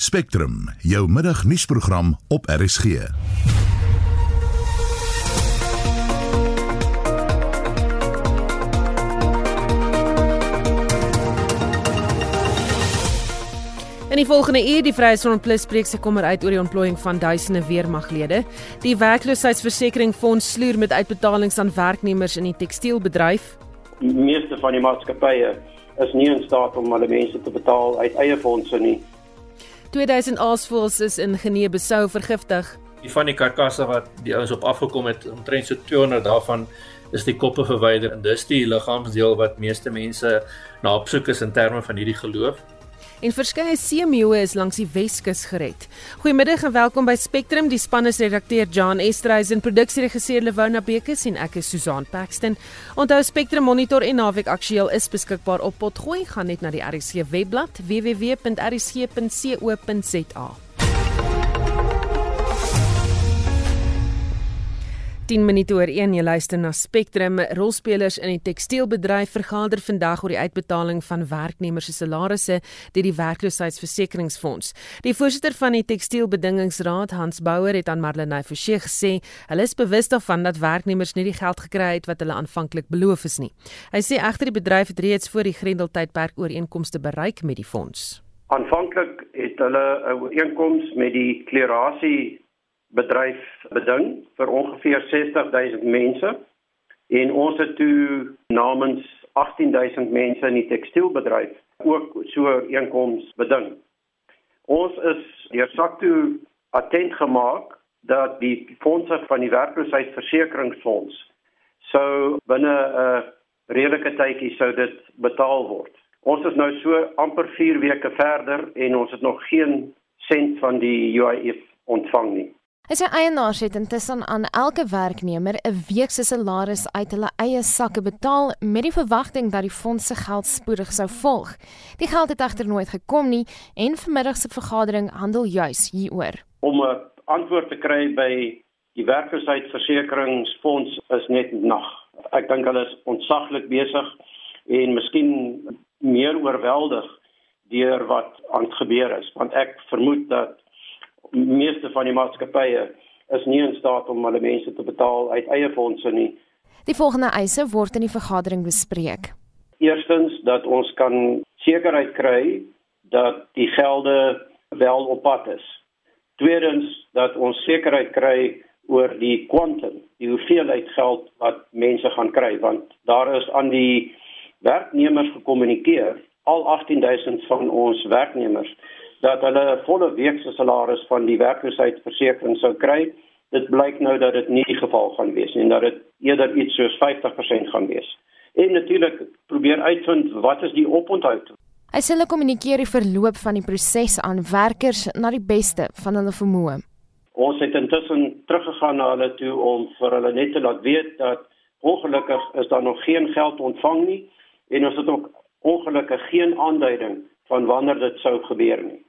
Spectrum, jou middagnuusprogram op RSG. In die volgende uur die Vryheidsfront Plus spreek se kommer uit oor die ontplooiing van duisende weermaglede. Die werkloosheidsversekeringsfonds sloer met uitbetalings aan werknemers in die tekstielbedryf. Die meeste van die maatskappye is nie in staat om hulle mense te betaal uit eie fondse nie. 2000 aasvoëls is in Genee-Bissau vergiftig. Die van die karkasse wat die ouens op afgekom het, omtrent so 200 daarvan is die koppe verwyder en dis die liggaamsdeel wat meeste mense na opsoek is in terme van hierdie geloof. En verskeie seemeeue is langs die Weskus gered. Goeiemiddag en welkom by Spectrum. Die span is redakteur Jan Estreisen, produksieregisseur Lewona Bekes en ek is Susan Paxton. Onthou Spectrum Monitor en Naweek Aktueel is beskikbaar op Potgooi. Gaan net na die RC webblad www.rc.co.za. 10 minute oor 1 jy luister na Spectrum rolspelers in die tekstielbedryf vergader vandag oor die uitbetaling van werknemers se salarisse deur die werkloosheidsversekeringsfonds. Die voorsitter van die tekstielbedingingsraad Hans Bouwer het aan Marlenae Forsie gesê hulle is bewus daarvan dat werknemers nie die geld gekry het wat hulle aanvanklik beloof is nie. Hy sê egter die bedryf het reeds voor die Grendeltydperk ooreenkomste bereik met die fonds. Aanvanklik het hulle 'n ooreenkoms met die klerasie bedryf beding vir ongeveer 60000 mense en ons het toe namens 18000 mense in die tekstielbedryf ook so inkomens beding. Ons is deur SACTU attent gemaak dat die fondse van die werkloosheidsversekeringsfonds sou binne 'n redelike tydjie sou dit betaal word. Ons is nou so amper 4 weke verder en ons het nog geen sent van die UIF ontvang nie. Sê eienaars het intussen aan elke werknemer 'n week se salaris uit hulle eie sakke betaal met die verwagting dat die fonds se geld spoedig sou volg. Die geld het egter nooit gekom nie en vanmiddag se vergadering handel juis hieroor. Om 'n antwoord te kry by die werkloosheidsversekeringsfonds is net nag. Ek dink hulle is ontsaglik besig en miskien meer oorweldig deur wat aan gebeur is want ek vermoed dat meeste van die maatskappye is nie in staat om hulle mense te betaal uit eie fondse nie. Die volgende eise word in die vergadering bespreek. Eerstens dat ons kan sekerheid kry dat die gelde wel op pad is. Tweedens dat ons sekerheid kry oor die kwantum, die hoeveelheid geld wat mense gaan kry want daar is aan die werknemers gekommunikeer al 18000 van ons werknemers dat hulle 'n volle week se salaris van die werkloosheidsversekering sou kry. Dit blyk nou dat dit nie die geval gaan wees nie en dat dit eerder iets soos 50% gaan wees. En natuurlik probeer uitvind wat is die oponthoud. Hy sê hulle kommunikeer die verloop van die proses aan werkers na die beste van hulle vermoë. Ons het intussen teruggegaan na hulle toe om vir hulle net te laat weet dat ongelukkig is daar nog geen geld ontvang nie en ons het ook ongelukkig geen aanduiding van wanneer dit sou gebeur nie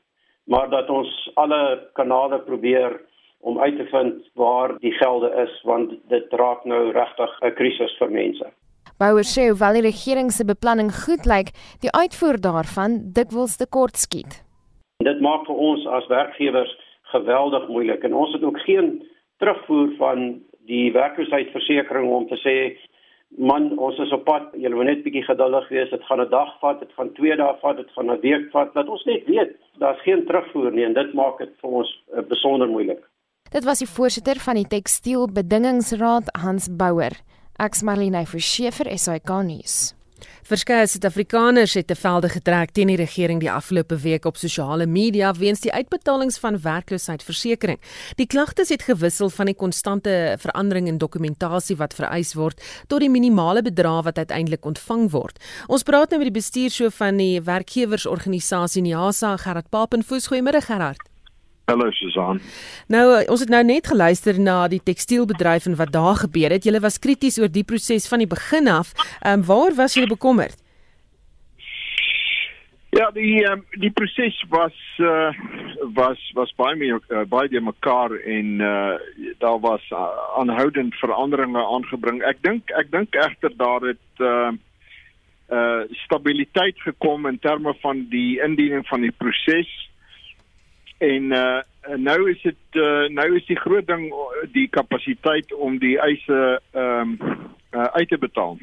maar dat ons alle kanale probeer om uit te vind waar die gelde is want dit raak nou regtig 'n krisis vir mense. Bouwer sê hoewel die regering se beplanning goed lyk, die uitvoer daarvan dikwels te kort skiet. Dit maak vir ons as werkgewers geweldig moeilik en ons het ook geen terugvoer van die werkloosheidsversekering om te sê man, ons is op pad. Julle moet net bietjie geduldig wees. Dit gaan 'n dag vat, dit gaan 2 dae vat, dit gaan 'n week vat. Laat ons net weet, daar's geen terugvoer nie en dit maak dit vir ons uh, besonder moeilik. Dit was die voorsitter van die Tekstielbedingingsraad, Hans Bouwer. Ek's Marlene Verschiefer, SAK nuus. Verskeie Suid-Afrikaners het te velde getrek teen die regering die afgelope week op sosiale media weens die uitbetalings van werkloosheidsversekering. Die klagtes het gewissel van die konstante verandering in dokumentasie wat vereis word tot die minimale bedrag wat uiteindelik ontvang word. Ons praat nou met die bestuurshoof van die werkgewersorganisasie NIASA, Gerard Papenfoos. Goeiemôre Gerard. Hallo Susan. Nou ons het nou net geluister na die tekstielbedryf en wat daar gebeur het. Julle was krities oor die proses van die begin af. Ehm um, waar was julle bekommerd? Ja, die um, die proses was uh, was was baie meer uh, baie die mekaar en uh, daar was uh, aanhoudend veranderinge aangebring. Ek dink ek dink egter daar het uh, uh stabiliteit gekom in terme van die indiening van die proses en uh nou is dit uh, nou is die groot ding die kapasiteit om die eise ehm um, uh, uit te betaal.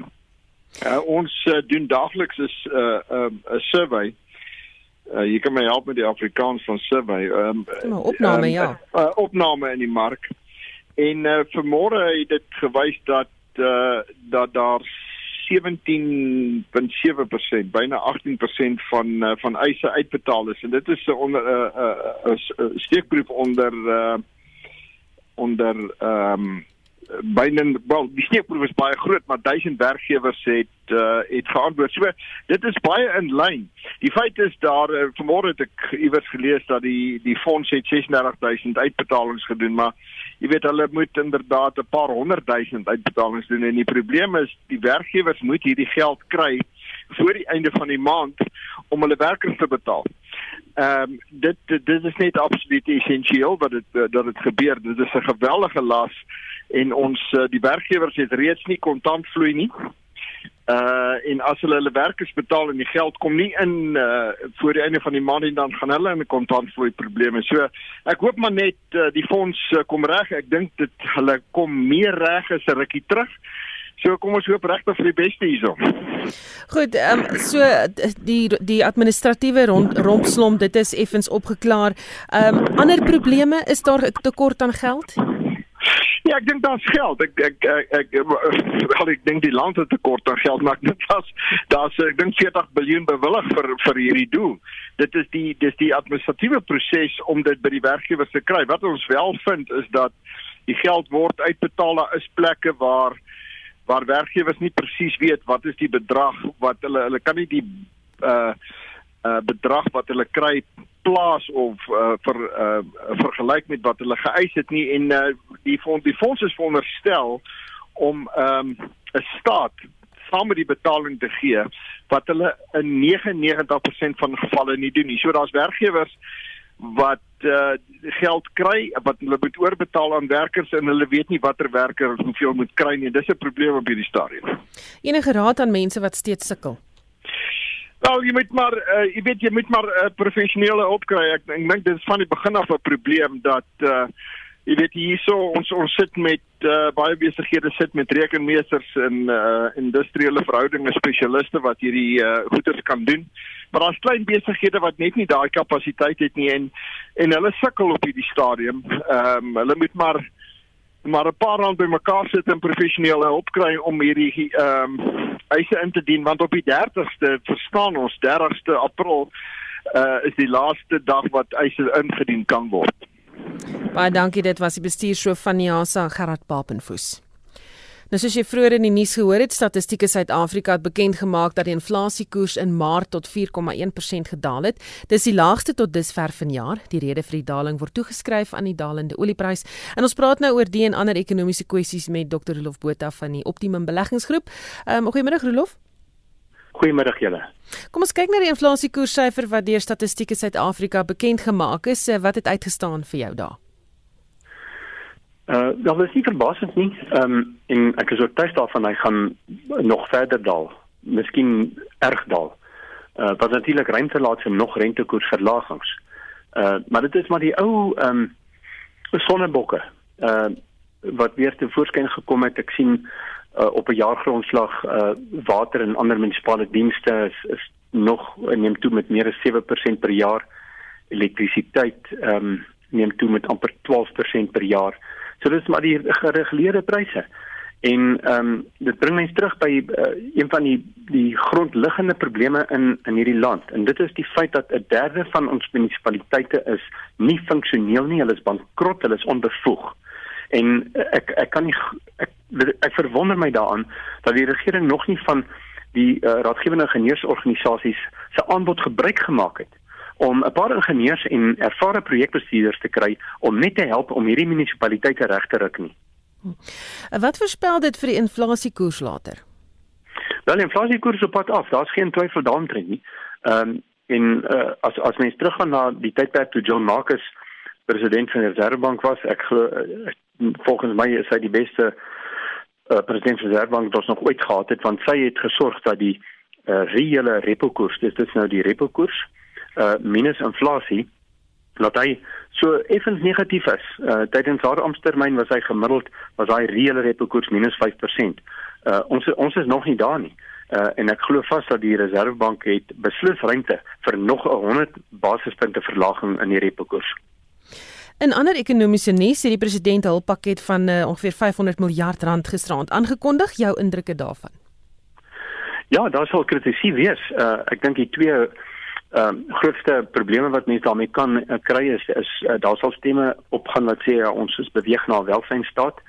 Uh, ons uh, doen daagliks is 'n uh, 'n um, survey. Uh, jy kan my help met die Afrikaans van survey. Ehm um, opname um, ja. Uh, opname in die mark. En uh, vanmôre het dit gewys dat uh, dat daar 17.7% byna 18% van uh, van eise uitbetaal is. En dit is 'n onder 'n uh, uh, uh, steekproef onder uh, onder ehm um, byna wel die steekproef is baie groot maar duisend werkgewers het uh, het geantwoord. So dit is baie in lyn. Die feit is daar uh, vanmôre het ek iewers gelees dat die die fonds het 36000 uitbetalings gedoen maar jy weet hulle moet inderdaad 'n paar honderd duisend uitbetalings doen en die probleem is die werkgewers moet hierdie geld kry voor die einde van die maand om hulle werkers te betaal. Ehm um, dit dit is net absoluut essensieel dat dit dat dit gebeur. Dit is 'n geweldige las en ons uh, die werkgewers het reeds nie kontant vloei nie. Uh en as hulle hulle werkers betaal en die geld kom nie in uh voor die einde van die maand en dan gaan hulle in 'n kontant vloei probleme. So ek hoop maar net uh, die fonds uh, kom reg. Ek dink dit hulle kom meer reg as 'n rukkie terug. So kom ons hoop regtig vir die beste hierso. Goed, ehm um, so die die administratiewe rond rompslomp dit is effens opgeklaar. Ehm um, ander probleme is daar 'n tekort aan geld? Ja, ek dink daar's geld. Ek ek ek ek, wel, ek dink die land het tekort aan geld, maar dit was daar's ek dink 40 miljard bewillig vir vir hierdie doel. Dit is die dis die administratiewe proses om dit by die werkgewers te kry. Wat ons wel vind is dat die geld word uitbetaal daar is plekke waar waar werkgewers nie presies weet wat is die bedrag wat hulle hulle kan nie die uh uh bedrag wat hulle kry plaas of uh, vir uh, vergelyk met wat hulle geëis het nie en uh, die fonds die fonds is veronderstel om 'n um, staat saam met die betaling te gee wat hulle in 99% van gevalle nie doen nie. So daar's werkgewers wat uh, geld kry wat hulle moet oorbetaal aan werkers en hulle weet nie watter werker hoeveel moet kry nie. Dis 'n probleem op hierdie stadium. Enige raad aan mense wat steeds sukkel? Nou, jy moet maar uh, jy weet jy moet maar 'n uh, professionele hulp kry. Ek ek dink dit is van die begin af 'n probleem dat uh jy weet hierso ons ons sit met uh, baie besighede sit met rekenmeesters en uh industriële verhoudinge spesialiste wat hierdie uh goeders kan doen. Maar daar's klein besighede wat net nie daai kapasiteit het nie en en hulle sukkel op hierdie stadium. Ehm um, hulle moet maar maar 'n paar rand bymekaar sit en professionele hulp kry om hierdie ehm um, eise in te dien want op die 30ste verstaan ons 30ste April uh, is die laaste dag wat eise ingedien kan word. Baie dankie dit was die bestuurshoof van Niasa Gerard Papenfoos. Nou soos jy vroeër in die nuus gehoor het, Statistiek Suid-Afrika het bekend gemaak dat die inflasiekoers in Maart tot 4,1% gedaal het. Dis die laagste tot dusver vanjaar. Die rede vir die daling word toegeskryf aan die dalende olieprys. En ons praat nou oor die en ander ekonomiese kwessies met Dr. Rolof Botha van die Optimum Beleggingsgroep. Ehm um, goeiemôre Rolof. Goeiemôre julle. Kom ons kyk na die inflasiekoerssyfer wat deur Statistiek Suid-Afrika bekend gemaak is. Wat het uitgestaan vir jou daar? Uh, dat is nie verbasend nie. Ehm um, en ek is oortuig daarvan hy gaan nog verder daal, miskien erg daal. Uh wat natuurlik ruimte laat vir nog rentekoersverlagings. Uh maar dit is maar die ou ehm um, sonnebokke. Uh wat weer te voorskyn gekom het. Ek sien uh, op 'n jaargrondslag uh water en ander munisipale dienste is, is nog neem toe met meer as 7% per jaar. Elektrisiteit ehm um, neem toe met amper 12% per jaar. So dis maar die gereguleerde pryse. En ehm um, dit bring mense terug by uh, een van die die grondliggende probleme in in hierdie land. En dit is die feit dat 'n derde van ons munisipaliteite is nie funksioneel nie. Hulle is bankrot, hulle is onbevoeg. En uh, ek ek kan nie ek ek verwonder my daaraan dat die regering nog nie van die uh, raadgewende ingenieursorganisasies se aanbod gebruik gemaak het om 'n paar ingenieurs en ervare projekbestuurders te kry om net te help om hierdie munisipaliteite reg te ruk nie. Hm. Wat voorspel dit vir die inflasiekoers later? Wel, inflasiekoers op pad af, daar's geen twyfel daaroor nie. Ehm um, en uh, as as mens teruggaan na die tydperk toe John Marcus president van die Reservebank was, ek glo uh, volgens my is hy die beste uh, president van die Reservebank wat ons nog ooit gehad het want sy het gesorg dat die uh, reële repo koers, dit is nou die repo koers, uh minus inflasie dat hy so effens negatief is. Uh tydens haar amptetermyn was hy gemiddeld was hy reële repo koers minus 5%. Uh ons ons is nog nie daar nie. Uh en ek glo vas dat die Reservebank het beslis ruimte vir nog 'n 100 basispunte verlaging in die repo koers. In ander ekonomiese nuus het die president 'n hulppakket van uh, ongeveer 500 miljard rand gisteraand aangekondig. Jou indrukke daarvan? Ja, daar sal kritiek wees. Uh ek dink die twee ehm um, grootste probleme wat mense daarmee kan uh, kry is is uh, daar sal stemme opgaan wat sê uh, ons is beweeg na 'n welsynstaat.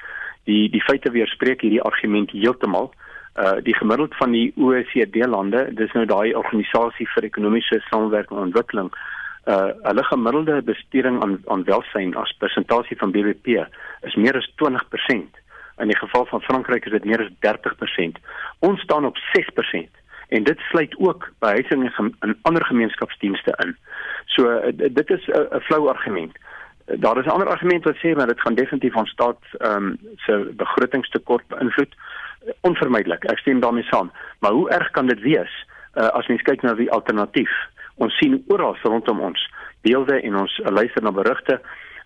Die die feite weerspreek hierdie argument heeltemal. Uh die gemiddeld van die OECD lande, dis nou daai organisasie vir ekonomiese samewerking en ontwikkeling, uh hulle gemiddelde besteding aan aan welsyn as persentasie van BBP is meer as 20%. In die geval van Frankryk is dit meer as 30%. Ons staan op 6% en dit sluit ook behuising en ander gemeenskapsdienste in. So uh, dit is 'n uh, flou argument. Uh, daar is 'n ander argument wat sê maar dit gaan definitief ons staat ehm um, se begrotingstekort beïnvloed. Uh, onvermydelik. Ek stem daarmee saam. Maar hoe erg kan dit wees uh, as mens kyk na die alternatief? Ons sien oral rondom ons beelde en ons luister na berigte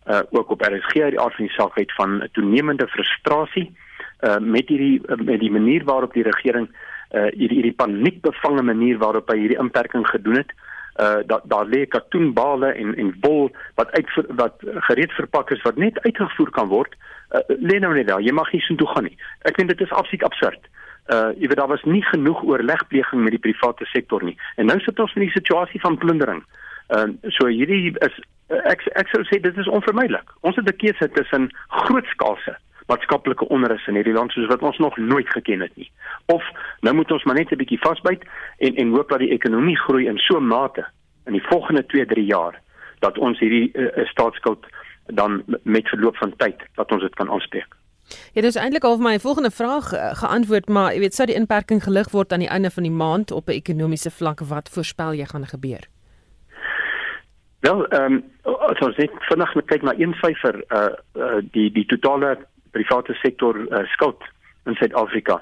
uh ook op RSG uit die aard van die saak uit van toenemende frustrasie uh met hierdie met die manier waarop die regering uh hierdie hierdie paniekbevange manier waarop hy hierdie inperking gedoen het. Uh daar daar lê katoenbale en en wol wat uit wat gereed verpak is wat net uitgevoer kan word. Uh lê nou net daar. Jy mag nie so toe gaan nie. Ek vind dit is absoluut absurd uh jy weet daar was nie genoeg oorlegpleging met die private sektor nie. En nou sit ons in die situasie van plundering. Ehm uh, so hierdie is ek ek sou sê dit is onvermydelik. Ons het 'n keuse tussen grootskaalse maatskaplike onrus in hierdie land soos wat ons nog nooit geken het nie. Of nou moet ons maar net 'n bietjie vasbyt en en hoop dat die ekonomie groei in so 'n mate in die volgende 2-3 jaar dat ons hierdie uh, staatsskuld dan met verloop van tyd dat ons dit kan aanspreek. Ja, dis eintlik al my volgende vraag uh, geantwoord, maar jy weet, sou die inperking gelig word aan die einde van die maand op 'n ekonomiese vlak wat voorspel jy gaan gebeur? Wel, ehm um, as ons net vanaand kyk na een syfer, uh, uh die die totale private sektor uh, skuld in Suid-Afrika.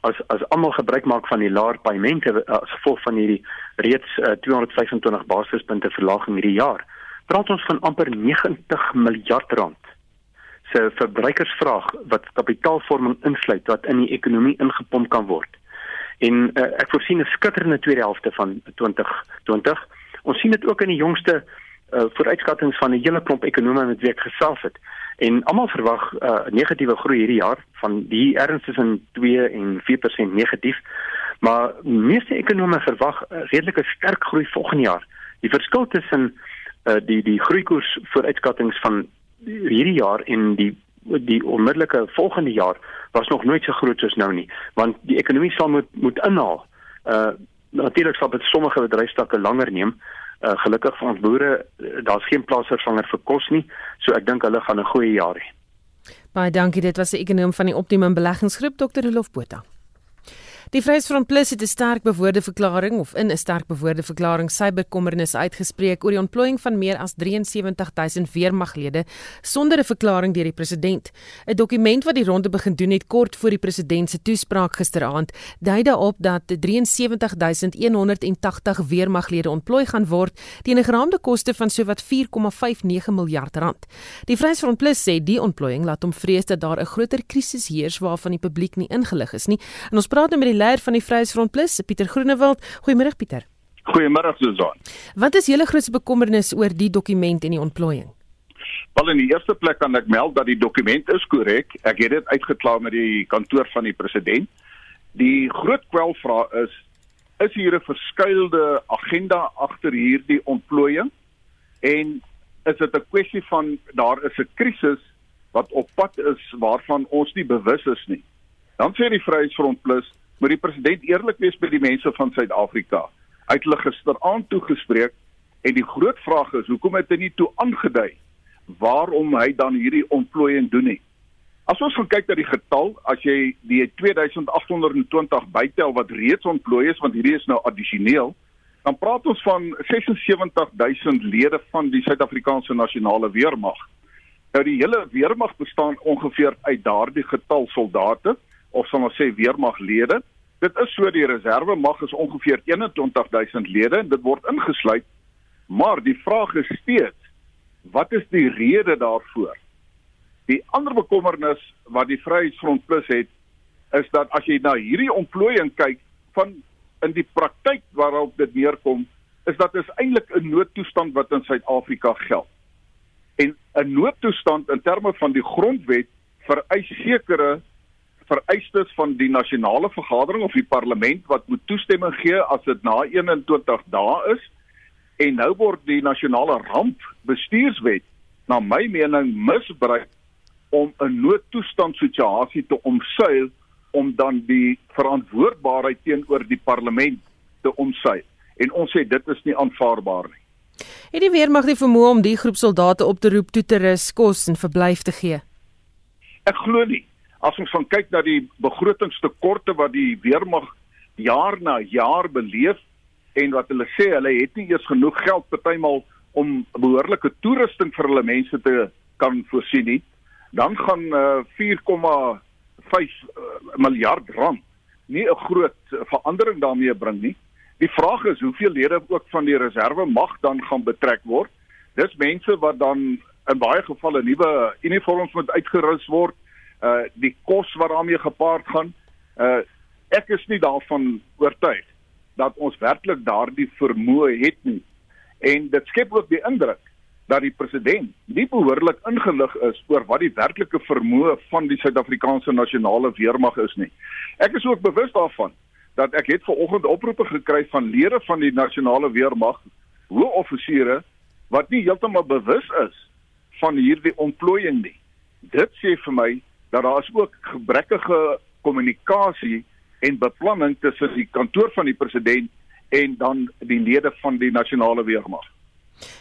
As as almal gebruik maak van die laer paemente uh, as gevolg van hierdie reeds uh, 225 basispunte verlaging hierdie jaar, praat ons van amper 90 miljard rand se verbruikersvraag wat kapitaalvorming insluit wat in die ekonomie ingepomp kan word. En uh, ek voorsien 'n skitterende tweede helfte van 2020. Ons sien dit ook in die jongste uh, vooruitskattinge van 'n hele klomp ekonome wat week gesels het. En almal verwag 'n uh, negatiewe groei hierdie jaar van die erns tussen 2 en 4% negatief. Maar meeste ekonome verwag 'n uh, redelike sterk groei volgende jaar. Die verskil tussen uh, die die groeikoers vooruitskattinge van hierdie jaar en die die onmiddellike volgende jaar was nog nooit so groot soos nou nie want die ekonomie sal moet moet inhaal. Uh natuurlik sal dit sommige bedryfstakke langer neem. Uh gelukkig vir ons boere daar's geen plaasvervanger vir kos nie, so ek dink hulle gaan 'n goeie jaar hê. Baie dankie, dit was die ekonom van die Optimum Beleggingsgroep Dr. Rolf Botha. Die Vryheidsfront Plus het 'n sterk bewoorde verklaring of in 'n sterk bewoorde verklaring sy bekommernis uitgespreek oor die ontplooiing van meer as 73000 weermaglede sonder 'n verklaring deur die president. 'n Dokument wat die ronde begin doen het kort voor die president se toespraak gisteraand, dui daarop dat 73180 weermaglede ontplooi gaan word teen 'n geraamde koste van sowat 4,59 miljard rand. Die Vryheidsfront Plus sê die ontplooiing laat hom vrees dat daar 'n groter krisis heers waarvan die publiek nie ingelig is nie. En ons praat nou met die leier van die Vryheidsfront Plus, Pieter Groenewald. Goeiemôre Pieter. Goeiemôre Susan. Wat is julle grootste bekommernis oor die dokument en die ontplooiing? Wel in die eerste plek kan ek meld dat die dokument is korrek. Ek het dit uitgeklaar met die kantoor van die president. Die groot kwelvraag is is hier 'n verskuilde agenda agter hierdie ontplooiing en is dit 'n kwessie van daar is 'n krisis wat op pad is waarvan ons nie bewus is nie. Dan sê die Vryheidsfront Plus, moet die president eerlik wees by die mense van Suid-Afrika. Hy het hulle gisteraand toegespreek en die groot vraag is, hoekom het hy nie toe aangedui waarom hy dan hierdie ontplooiing doen nie? As ons gaan kyk na die getal, as jy die 2820 bytel wat reeds ontplooi is, want hierdie is nou addisioneel, dan praat ons van 76000 lede van die Suid-Afrikaanse nasionale weermag. Nou die hele weermag bestaan ongeveer uit daardie getal soldate of sal ons sê weermaglede. Dit is so die reserve mag is ongeveer 21000 lede en dit word ingesluit. Maar die vraag is steeds Wat is die rede daarvoor? Die ander bekommernis wat die Vryheidsfront Plus het, is dat as jy na hierdie ontplooiing kyk van in die praktyk waarop dit neerkom, is dat is eintlik 'n noodtoestand wat in Suid-Afrika geld. En 'n noodtoestand in terme van die grondwet vereis sekere vereistes van die nasionale vergadering of die parlement wat moet toestemming gee as dit na 21 dae is. En nou word die nasionale rampbestuurswet na my mening misbruik om 'n noodtoestand situasie te omseil om dan die verantwoordbaarheid teenoor die parlement te omsy. En ons sê dit is nie aanvaarbaar nie. Het die weermag die vermoë om die groep soldate op te roep toe te rus, kos en verblyf te gee? Ek glo nie. As ons van kyk na die begrotingstekorte wat die weermag jaar na jaar beleef en wat hulle sê hulle het nie eers genoeg geld partymal om behoorlike toerusting vir hulle mense te kan voorsien nie, dan gaan uh, 5 uh, miljard rand nie 'n groot verandering daarmee bring nie. Die vraag is hoeveel lede ook van die reserve mag dan gaan betrek word. Dis mense wat dan in baie gevalle nuwe uniforms moet uitgerus word. Uh die kos wat daarmee gepaard gaan. Uh ek is nie daarvan oortuig dat ons werklik daardie vermoë het nie. En dit skep ook die indruk dat die president nie behoorlik ingelig is oor wat die werklike vermoë van die Suid-Afrikaanse nasionale weermag is nie. Ek is ook bewus daarvan dat ek het vanoggend oproepe gekry van lede van die nasionale weermag, hoë offisiere wat nie heeltemal bewus is van hierdie ontplooiing nie. Dit sê vir my dat daar is ook gebrekkige kommunikasie en beplanning tussen die kantoor van die president en dan die lede van die nasionale weermag.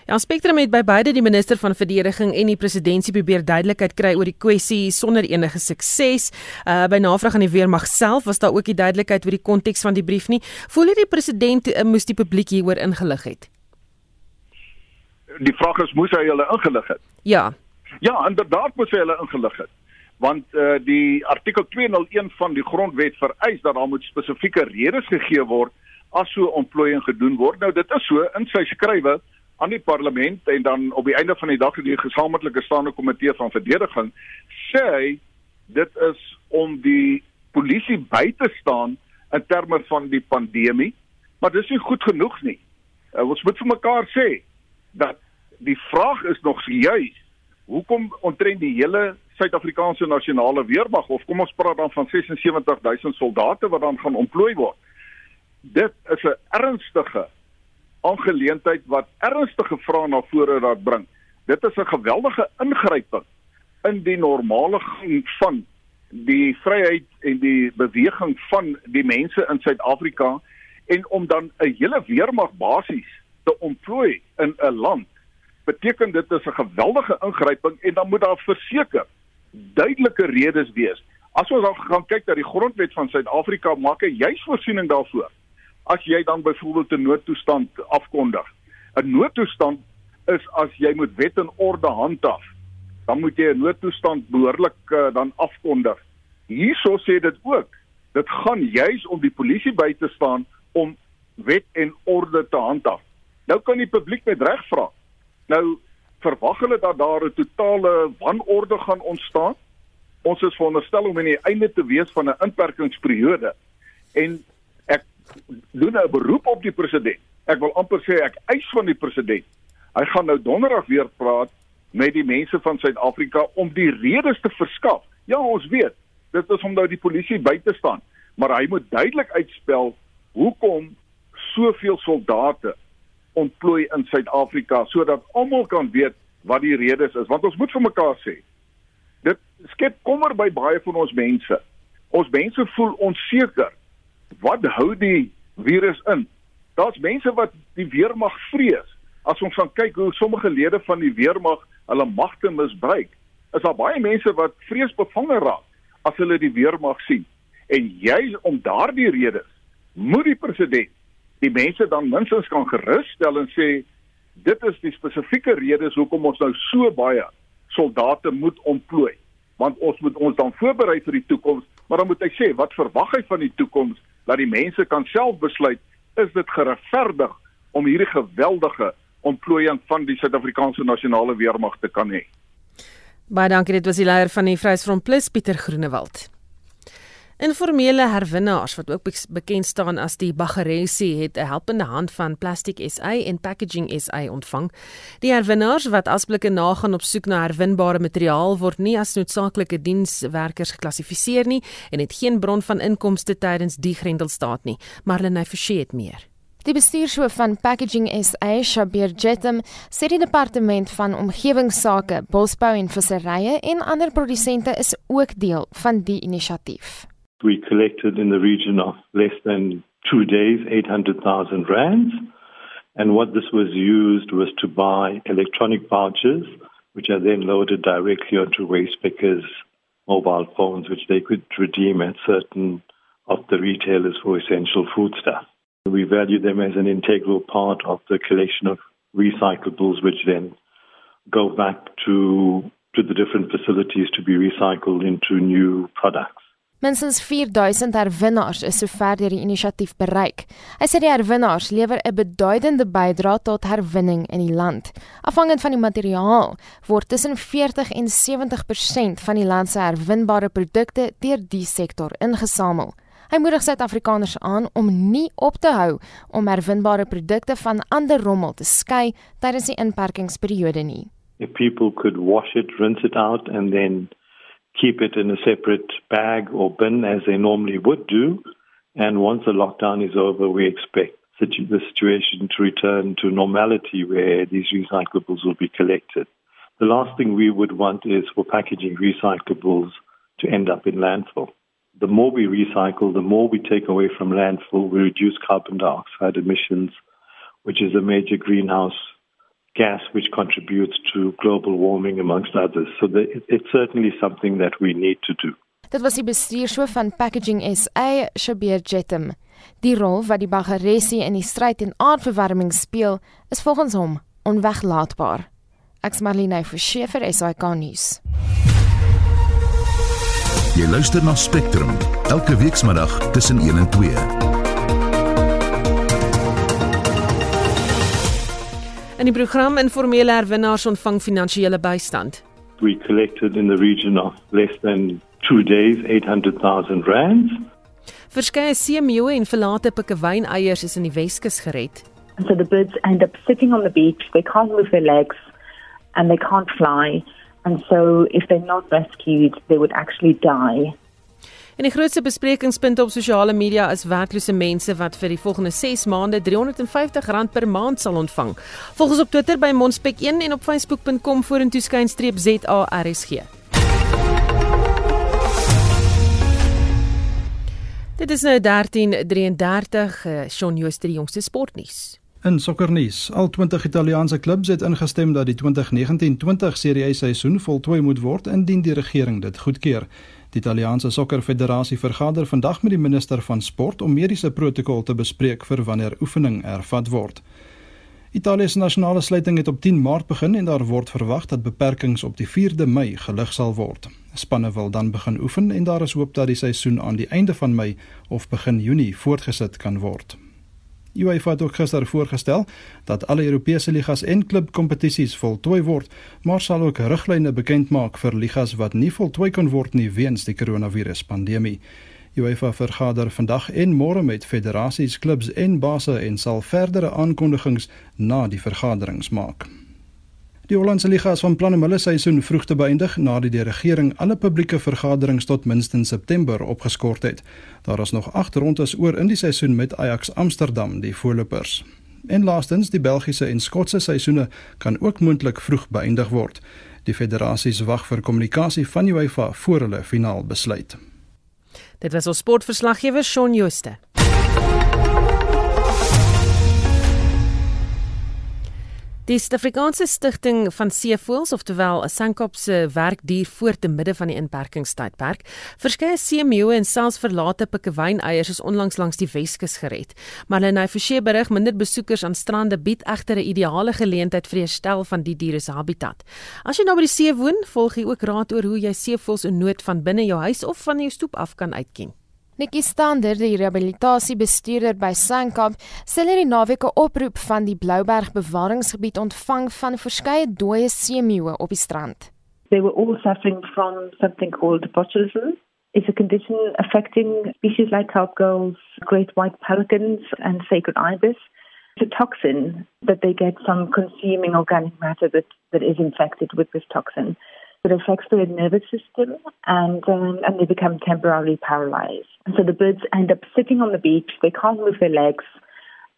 Ja, Spectrum het by beide die minister van verdediging en die presidentsie probeer duidelikheid kry oor die kwessie sonder enige sukses. Uh by navraag aan die weermag self was daar ook nie duidelikheid oor die konteks van die brief nie. Voel jy die president uh, moes die publiek hieroor ingelig het? Die vraag is moes hy hulle ingelig het? Ja. Ja, inderdaad moes hy hulle ingelig het. Want uh die artikel 201 van die grondwet vereis dat daar moet spesifieke redes gegee word as so ontplooiing gedoen word. Nou dit is so in sy skrywe aan die parlement en dan op die einde van die dag die gesamentlike staande komitee van verdediging sê hy dit is om die polisie by te staan in terme van die pandemie maar dis nie goed genoeg nie uh, ons moet vir mekaar sê dat die vraag is nog juis hoekom ontrent die hele Suid-Afrikaanse nasionale weermag of kom ons praat dan van 76000 soldate wat dan gaan ontplooi word dit is 'n ernstige aangeleentheid wat ernstige vrae na vore raak bring. Dit is 'n geweldige ingryping in die normale gang van die vryheid en die beweging van die mense in Suid-Afrika en om dan 'n hele weermag basies te ontplooi in 'n land beteken dit is 'n geweldige ingryping en dan moet daar verseker duidelike redes wees. As ons dan gaan kyk na die grondwet van Suid-Afrika maak hy juis voorsiening daarvoor as jy dan byvoorbeeld 'n noodtoestand afkondig. 'n Noodtoestand is as jy moet wet en orde handhaaf. Dan moet jy 'n noodtoestand behoorlik uh, dan afkondig. Hierso sê dit ook. Dit gaan juis om die polisie by te staan om wet en orde te handhaaf. Nou kan die publiek met reg vra. Nou verwag hulle dat daar 'n totale wanorde gaan ontstaan. Ons is veronderstel om aan die einde te wees van 'n inperkingsperiode. En doen 'n beroep op die president. Ek wil amper sê ek eis van die president. Hy gaan nou donderdag weer praat met die mense van Suid-Afrika om die redes te verskaf. Ja, ons weet, dit is om nou die polisie by te staan, maar hy moet duidelik uitspel hoekom soveel soldate ontplooi in Suid-Afrika sodat almal kan weet wat die redes is, want ons moet vir mekaar sê. Dit skep kommer by baie van ons mense. Ons mense voel onseker wat hou die virus in? Daar's mense wat die weermag vrees. As ons gaan kyk hoe sommige lede van die weermag hulle magte misbruik, is daar baie mense wat vreesbevange raak as hulle die weermag sien. En jy om daardie redes moet die president die mense dan minstens kan gerusstel en sê dit is die spesifieke redes hoekom ons nou so baie soldate moet ontplooi want ons moet ons dan voorberei vir die toekoms maar dan moet hy sê wat verwag hy van die toekoms dat die mense kan self besluit is dit geregverdig om hierdie geweldige ontplooiing van die Suid-Afrikaanse nasionale weermag te kan hê. Baie dankie, dit was die leier van die Vryheidsfront Plus, Pieter Groenewald. Informele herwinnaars wat ook bekend staan as die Baggeresi het 'n helpende hand van Plastic SA en Packaging SA ontvang. Die herwinnaars wat asblikke nagaan op soek na herwinbare materiaal word nie as noodsaaklike dienswerkers geklassifiseer nie en het geen bron van inkomste tydens die Grendelstaat nie. Marlene Forsie het meer. Die bestuurshoof van Packaging SA, Shabir Jetem, sê die departement van omgewingsake, bosbou en visserye en ander produsente is ook deel van die inisiatief. We collected in the region of less than two days 800,000 rands. And what this was used was to buy electronic vouchers, which are then loaded directly onto waste pickers' mobile phones, which they could redeem at certain of the retailers for essential foodstuff. We value them as an integral part of the collection of recyclables, which then go back to to the different facilities to be recycled into new products. Minstens 4000 herwinnaars is sover deur die inisiatief bereik. Hy sê die herwinnaars lewer 'n beduidende bydrae tot herwinning in die land. Afhangend van die materiaal word tussen 40 en 70% van die land se herwinbare produkte deur die sektor ingesamel. Hy moedig Suid-Afrikaners aan om nie op te hou om herwinbare produkte van ander rommel te skei tydens die inperkingsperiode nie. If people could wash it, rinse it out and then keep it in a separate bag or bin as they normally would do. And once the lockdown is over, we expect the situation to return to normality where these recyclables will be collected. The last thing we would want is for packaging recyclables to end up in landfill. The more we recycle, the more we take away from landfill, we reduce carbon dioxide emissions, which is a major greenhouse gas which contributes to global warming amongst others. So the, it, it's certainly something that we need to do. Dit was die bestuurshoof van Packaging SA, Shabir Jetem. Die rol wat die Baggeresi in die stryd teen aardverwarming speel, is volgens hom onweglaatbaar. Ek's Marlene Forsie vir SAK nuus. Jy luister na Spectrum elke weekmiddag tussen 1 en 2. In die program informele herwinnaars ontvang finansiële bystand. We collected in the region of less than 2 days 800,000 rands. Verskeie seemeeu en verlate pikkewyneiers is in die Weskus gered. And so the birds end up sitting on the beach. They can't move their legs and they can't fly. And so if they're not rescued, they would actually die. En die grootste besprekingspunt op sosiale media is werklose mense wat vir die volgende 6 maande R350 per maand sal ontvang. Volg ons op Twitter by Monspek1 en op facebook.com vorentoe skynstreep ZARSG. Dit is nou 13:33 uh, Shaun Jooste die jongste sportnuus. In sokkernuus, al 20 Italiaanse klubs het ingestem dat die 2019-20 Serie A seisoen voltooi moet word indien die regering dit goedkeur. Die Italiaanse Sokkerfederasie vergader vandag met die minister van sport om mediese protokol te bespreek vir wanneer oefening ervat word. Italië se nasionale sluiting het op 10 Maart begin en daar word verwag dat beperkings op die 4de Mei gelig sal word. Spanne wil dan begin oefen en daar is hoop dat die seisoen aan die einde van Mei of begin Junie voortgesit kan word. UEFA het ook gister voorgestel dat alle Europese ligas en klubkompetisies voltooi word, maar sal ook riglyne bekend maak vir ligas wat nie voltooi kan word nie weens die koronaviruspandemie. UEFA vergader vandag en môre met federasies, klubs en basse en sal verdere aankondigings na die vergaderings maak. Die Hollandse Liga is van plan om hulle seisoen vroeg te beëindig nadat die regering alle publieke vergaderings tot minstens September opgeskort het. Daar is nog 8 rondes oor in die seisoen met Ajax Amsterdam, die voorlopers. En laastens, die Belgiese en Skotse seisoene kan ook moontlik vroeg beëindig word. Die federasies wag vir kommunikasie van UEFA voor hulle finaal besluit. Dit was ons sportverslaggewer Shaun Jooste. Die Suid-Afrikaanse Stichting van Seevoëls, oftelwel 'n Sankop se werkdier voor te midde van die inperkingstydperk, verskeie seemeeue en selfs verlate pikkewyneiers is onlangs langs die Weskus gered. Maar hulle nou verseë berig minder besoekers aan strande bied egter 'n ideale geleentheid vir die herstel van die diere se habitat. As jy nou by die see woon, volg jy ook raad oor hoe jy seevoëls in nood van binne jou huis of van jou stoep af kan uitken. Nikki Stander, die rehabilitasiebestuurder by Sankop, sê hulle die naweek 'n oproep van die Blouberg bewaringsgebied ontvang van verskeie dooie seemeeue op die strand. They were all suffering from something called botulism. It's a condition affecting species like gulls, great white pelicans, and sacred ibis. It's a toxin that they get from consuming organic matter that, that is infected with this toxin. It affects their nervous system and um, and they become temporarily paralyzed. And so the birds end up sitting on the beach. They can't move their legs,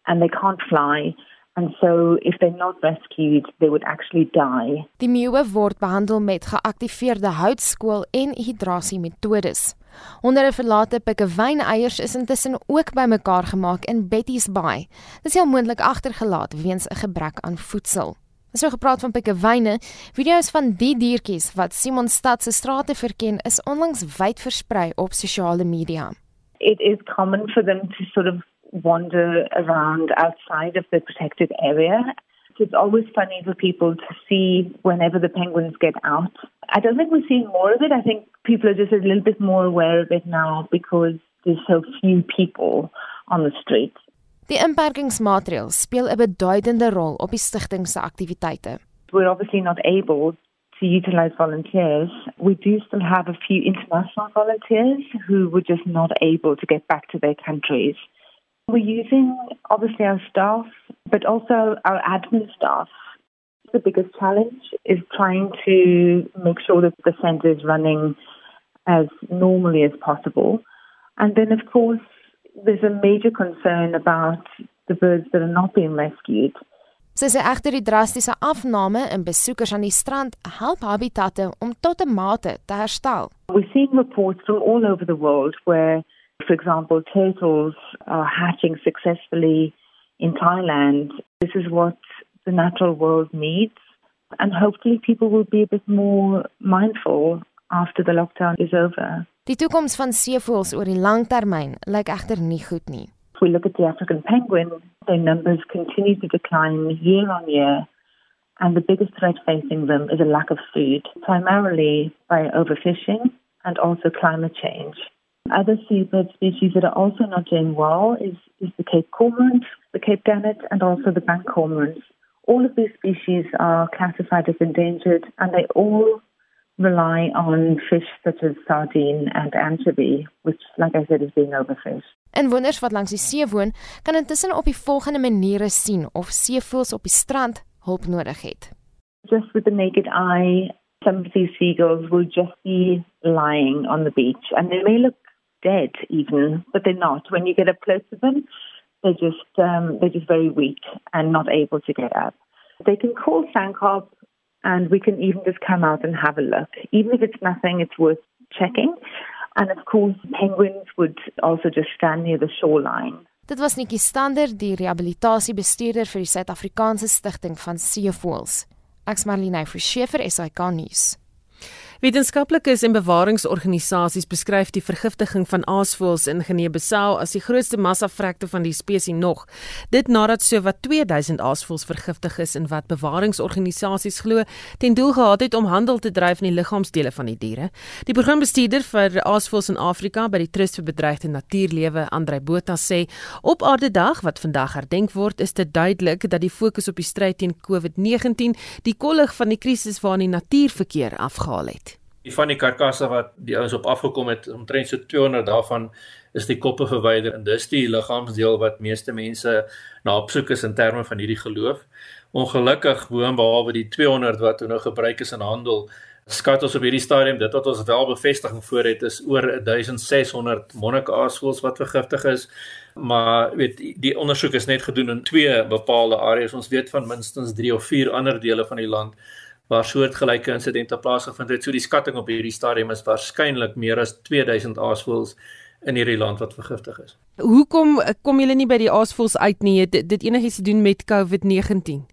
and they can't fly. And so if they're not rescued, they would actually die. Die meeue word behandel met geaktiveerde houtskool en hidrasiemetodes. Onder 'n verlate pikkewyn-eiers is intussen ook bymekaar gemaak in Betty's Bay. Dit is heel moontlik agtergelaat weens 'n gebrek aan voedsel. Ons het gepraat van pikkewyne. Video's van die diertjies wat Simonstad se strate verken is onlangs wyd versprei op sosiale media. It is common for them to sort of wander around outside of the protected area. It's always funny for people to see whenever the penguins get out. I don't think we're seeing more of it. I think people are just a little bit more aware of it now because there's so few people on the streets. Die inperkingsmaatreëls speel 'n beduidende rol op die stigting se aktiwiteite. We're obviously not able to utilize volunteers. We do still have a few international volunteers who were just not able to get back to their countries. We're using obviously our staff, but also our admin staff. The biggest challenge is trying to make sure that the center is running as normally as possible. And then, of course, there's a major concern about the birds that are not being rescued. Sy sê egter die drastiese afname in besoekers aan die strand help habitatte om tot 'n mate te herstel. We're seeing reports from all over the world where for example turtles are hatching successfully in Thailand. This is what the natural world needs and hopefully people will be a bit more mindful after the lockdown is over. Die toekoms van seevoëls oor die langtermyn lyk egter nie goed nie. If we look at the African penguin, their numbers continue to decline year on year, and the biggest threat facing them is a lack of food, primarily by overfishing and also climate change. Other seabird species that are also not doing well is, is the Cape cormorant, the Cape gannet, and also the bank cormorants. All of these species are classified as endangered, and they all rely on fish such as sardine and anchovy, which, like I said, is being overfished. En wonders wat langs die see woon, kan intussen op die volgende maniere sien of seevoëls op die strand hulp nodig het. Just with the naked eye, some of these seagulls will just be lying on the beach, and they may look dead even, but they're not. When you get up close to them, they're just um, they're just very weak and not able to get up. They can call Sankop and we can even just come out and have a look. Even if it's nothing, it's worth checking. And of course, penguins would also just stand near the shoreline. Dit was Nikki Stander, die rehabilitasiebestuurder vir die Suid-Afrikaanse Stichting van Seevoëls. Ek's Marlene Forsiefer, SAK nuus. Wetenskaplikes en bewaringsorganisasies beskryf die vergiftiging van aasvoëls in Guinea-Bissau as die grootste massavrekte van die spesies nog. Dit nadat sowat 2000 aasvoëls vergiftig is in wat bewaringsorganisasies glo ten doel gehad het om handel te dryf in die liggaamsdele van die diere. Die programbestuurder vir aasvoëls in Afrika by die Trust vir Bedreigde Natuurlewe, Andrei Botha sê, op Aardedag wat vandag herdenk word, is dit duidelik dat die fokus op die stryd teen COVID-19 die kollig van die krisis waarin die natuurverkeer afgehaal het die van die karkasse wat die ouens op afgekom het omtrent so 200 daarvan is die koppe verwyder en dis die liggaamsdeel wat meeste mense na opsoek is in terme van hierdie geloof. Ongelukkig boonbehalwe die 200 wat nou gebruik is in handel, skat ons op hierdie stadium dit wat ons wel bevestiging voor het is oor 1600 monnik-aasvoëls wat vergiftig is. Maar weet die ondersoek is net gedoen in twee bepaalde areas. Ons weet van minstens 3 of 4 ander dele van die land waar soortgelyke insidente plaasgevind het. So die skatting op hierdie stadium is waarskynlik meer as 2000 aasvoëls in hierdie land wat vergiftig is. Hoekom kom julle nie by die aasvoëls uit nie? Dit, dit enigiets te doen met COVID-19?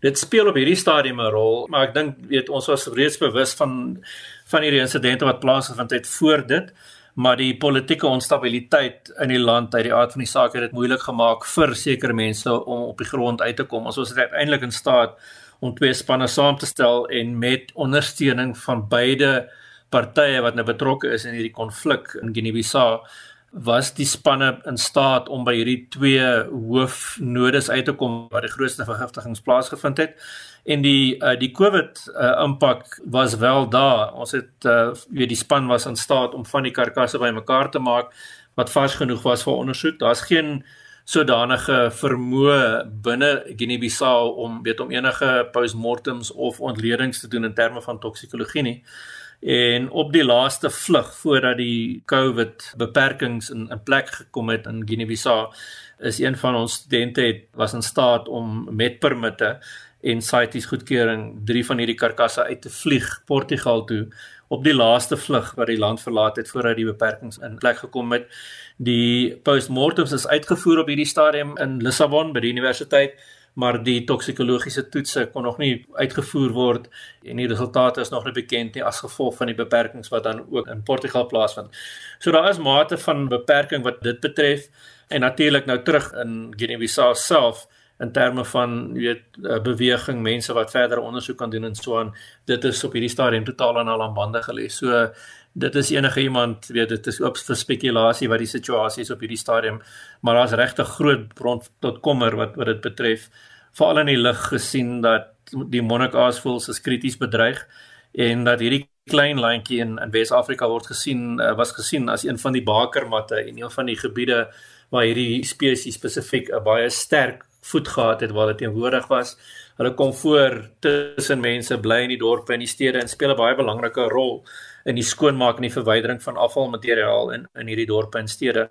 Dit speel op hierdie stadium 'n rol, maar ek dink weet ons was reeds bewus van van hierdie insidente wat plaasgevind het voor dit maar die politieke onstabiliteit in die land uit die aard van die saak het dit moeilik gemaak vir sekere mense om op die grond uit te kom. Ons was uiteindelik in staat om twee spanne saam te stel en met ondersteuning van beide partye wat nou betrokke is in hierdie konflik in Guinea-Bissau was die spanne in staat om by hierdie twee hoofnodes uit te kom waar die grootste vergiftigings plaasgevind het en die uh, die COVID uh, impak was wel daar. Ons het uh, weet die span was in staat om van die karkasse bymekaar te maak wat vars genoeg was vir ondersoek. Daar's geen sodanige vermoë binne Guinea-Bissau om weet om enige postmortems of ontledings te doen in terme van toksikologie nie. En op die laaste vlug voordat die COVID beperkings in in plek gekom het in Guinea-Bissau is een van ons studente het was in staat om met permitte en CITES goedkeuring drie van hierdie karkasse uit te vlieg Portugal toe op die laaste vlug wat die land verlaat het voordat die beperkings in plek gekom het. Die postmortems is uitgevoer op hierdie stadium in Lissabon by die universiteit, maar die toksikologiese toetse kon nog nie uitgevoer word en die resultate is nog nie bekend nie as gevolg van die beperkings wat dan ook in Portugal plaasvind. So daar is mate van beperking wat dit betref en natuurlik nou terug in Guinea-Bissau self in terme van weet eh, beweging mense wat verder ondersoek kan doen en so aan dit is op hierdie stadium totaal en al aan bande gelê. So dit is enige iemand weet dit is oop vir spekulasie wat die situasie is op hierdie stadium, maar daar's regtig groot bron tot kommer wat wat dit betref veral in die lig gesien dat die monarch aasvoëls is krities bedreig en dat hierdie klein landjie in in Wes-Afrika word gesien uh, was gesien as een van die bakermatte en een van die gebiede waar hierdie spesies spesifiek 'n baie sterk voet gehad het waar dit teenwoordig was. Hulle kom voor tussen mense, bly in die dorpe en die stede en speel 'n baie belangrike rol in die skoonmaak en die verwydering van afvalmateriaal in in hierdie dorpe en stede.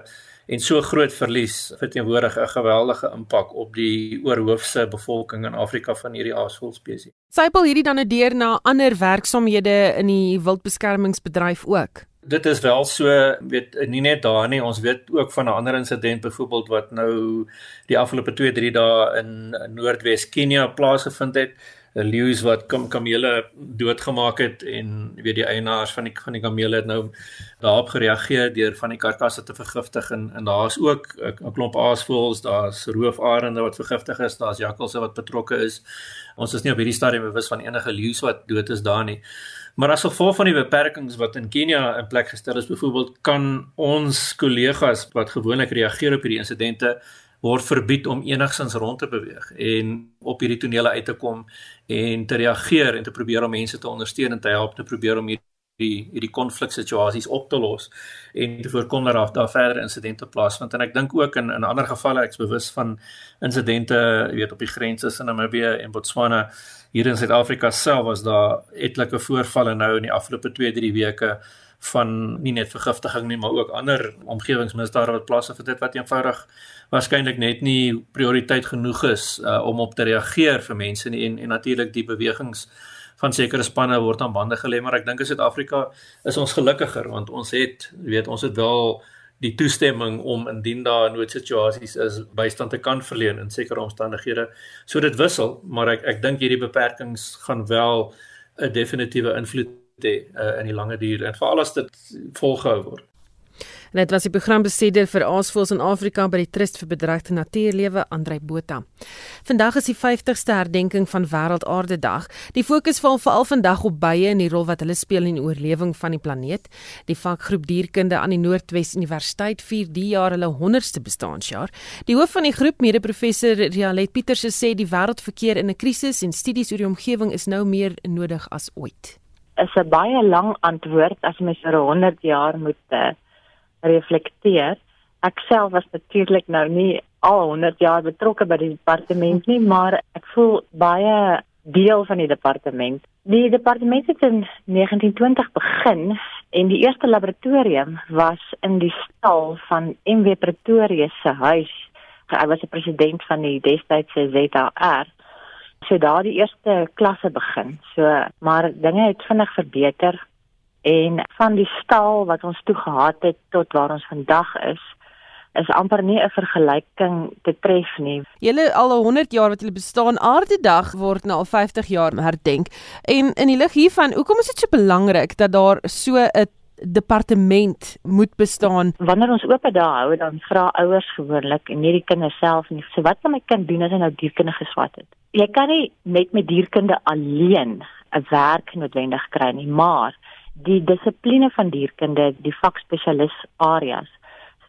En so groot verlies verteenwoordig 'n geweldige impak op die oorhoofse bevolking in Afrika van hierdie aasvoëlspesies. Sypel hierdie dan 'n deur na ander werksamehede in die wildbeskermingsbedryf ook dit is wel so weet nie net daar nie ons weet ook van 'n ander insident byvoorbeeld wat nou die afgelope 2 3 dae in Noordwes Kenia plaasgevind het leeu's wat kam kamele doodgemaak het en weet die eienaars van die van die kamele het nou daarop gereageer deur van die karkasse te vergiftig en en daar's ook 'n klomp aasvoëls daar's roofarende wat vergiftig is daar's jakkalse wat betrokke is. Ons is nie op hierdie stadium bewus van enige leeu's wat dood is daar nie. Maar as gevolg van die beperkings wat in Kenia in plek gestel is, byvoorbeeld kan ons kollegas wat gewoonlik reageer op hierdie insidente word verbied om enigsins rond te beweeg en op hierdie tonele uit te kom en te reageer en te probeer om mense te ondersteun en te help te probeer om hierdie hierdie konfliksituasies op te los en te voorkom dat daar, daar verder insidente plaasvind. En ek dink ook in in ander gevalle ek's bewus van insidente weet op die grense tussen Namibië en Botswana. Hier in Suid-Afrika self was daar etlike voorvalle nou in die afgelope 2-3 weke van nie net vergiftiging nie maar ook ander omgewingsmisdade wat plaasvind dit wat eenvoudig waarskynlik net nie prioriteit genoeg is uh, om op te reageer vir mense nie en en natuurlik die bewegings van sekere spanne word aan bande gelê maar ek dink in Suid-Afrika is ons gelukkiger want ons het weet ons het wel die toestemming om indien daar noodsituasies is bystand te kan verleen in sekere omstandighede. So dit wissel, maar ek ek dink hierdie beperkings gaan wel 'n definitiewe invloed hê uh, in die lange duur en veral as dit volgehou word. En dit was die programbesitter vir Aasvoëls in Afrika by die Trust vir Bedreigde Natuurlewe, Andrei Botha. Vandag is die 50ste herdenking van Wêreldaarde Dag. Die fokus val veral vandag op bye en die rol wat hulle speel in die oorlewing van die planeet. Die vakgroep Dierkunde aan die Noordwes Universiteit vier die jaar hulle 100ste bestaanjaar. Die hoof van die groep, mede-professor Rialet Pieters, sê die wêreld verkeer in 'n krisis en studies oor die omgewing is nou meer nodig as ooit. Is 'n baie lang antwoord as mens vir 100 jaar moet uh, reflekteer. Ek self was natuurlik nou nie al 100 jaar betrokke by die departement nie, maar ek voel baie deel van die departement. Die departement het in 1920 begin en die eerste laboratorium was in die stal van MW Pretoria se huis. Hy was die president van die destydse ZAR. So daar die eerste klasse begin. So maar dinge het vinnig verbeter en van die stal wat ons toe gehad het tot waar ons vandag is is amper nie 'n vergelyking te tref nie. Julle al 100 jaar wat julle bestaan, Aardedag word nou al 50 jaar herdenk. En in die lig hiervan, hoekom is dit so belangrik dat daar so 'n departement moet bestaan? Wanneer ons oop dae hou, dan vra ouers gewoonlik en nie die kinders self nie. So wat kan my kind doen as hy nou dierkunde geswat het? Jy kan nie net met dierkunde alleen 'n werk noodwendig kry nie, maar die dissipline van dierkunde, die vakspesialis areas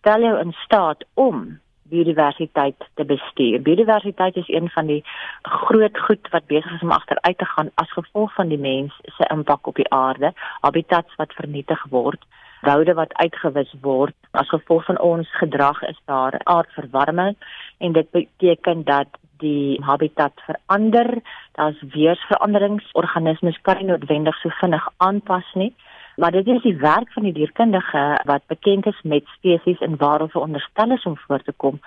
stel jou in staat om biodiversiteit te bestuur. Biodiversiteit is een van die groot goed wat besig is om agteruit te gaan as gevolg van die mens se impak op die aarde, habitats wat vernietig word, woude wat uitgewis word. As gevolg van ons gedrag is daar aardverwarming en dit beteken dat die habitat verander. Daar's weersveranderings. Organismes kan nie noodwendig so vinnig aanpas nie. Maar dit is die werk van die dierkundige wat bekend is met spesies en waar hulle veronderstel is om voor te kom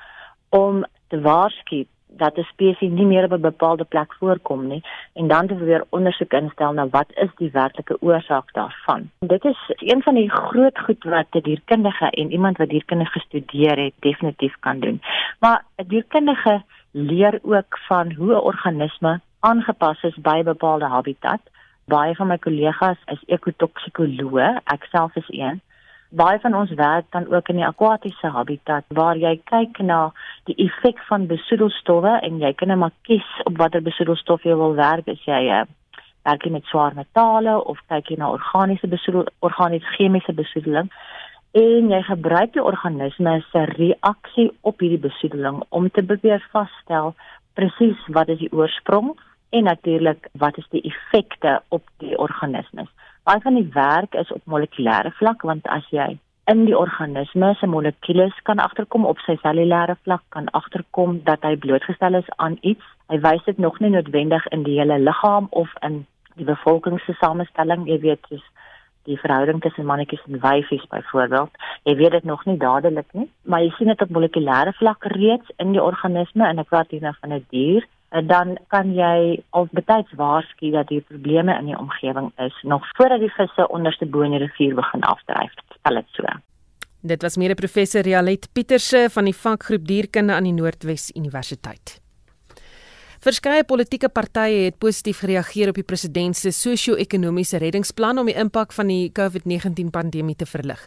om te waarsku dat 'n spesies nie meer op 'n bepaalde plek voorkom nie en dan te weer ondersoek instel na wat is die werklike oorsaak daarvan. Dit is een van die groot goed wat 'n dierkundige en iemand wat dierkunde gestudeer het definitief kan doen. Maar 'n dierkundige leer ook van hoe 'n organisme aangepas is by 'n bepaalde habitat. Baie van my kollegas is ekotoksikoloë, ek self is een. Baie van ons werk dan ook in die akwatiese habitat waar jy kyk na die effek van besoedelstowwe en jy kan net maar kies op watter besoedelstof jy wil werk as jy uh, werk met swaar metale of kyk jy na organiese besoedel organiese chemiese besoedeling en jy gebruik die organisme se reaksie op hierdie besoedeling om te probeer vasstel presies wat is die oorsprong en natuurlik wat is die effekte op die organismes. Baie van die werk is op molekulêre vlak want as jy in die organisme se molekules kan agterkom op sy cellulêre vlak kan agterkom dat hy blootgestel is aan iets. Hy wys dit nog nie noodwendig in die hele liggaam of in die bevolking se samestelling, jy weet, soos die verhouding tussen mannetjies en wyfies byvoorbeeld. Jy weet dit nog nie dadelik nie, maar jy sien dit op molekulêre vlak reeds in die organisme en ek praat hier nou van 'n dier en dan kan jy al betyds waarsku dat hier probleme in die omgewing is nog voordat die visse onderste bo in die rivier begin afdryf. Stel dit so. Dit was mede professor Rialet Pieterse van die vakgroep Dierkunde aan die Noordwes Universiteit. Verskeie politieke partye het positief gereageer op die president se sosio-ekonomiese reddingsplan om die impak van die COVID-19 pandemie te verlig.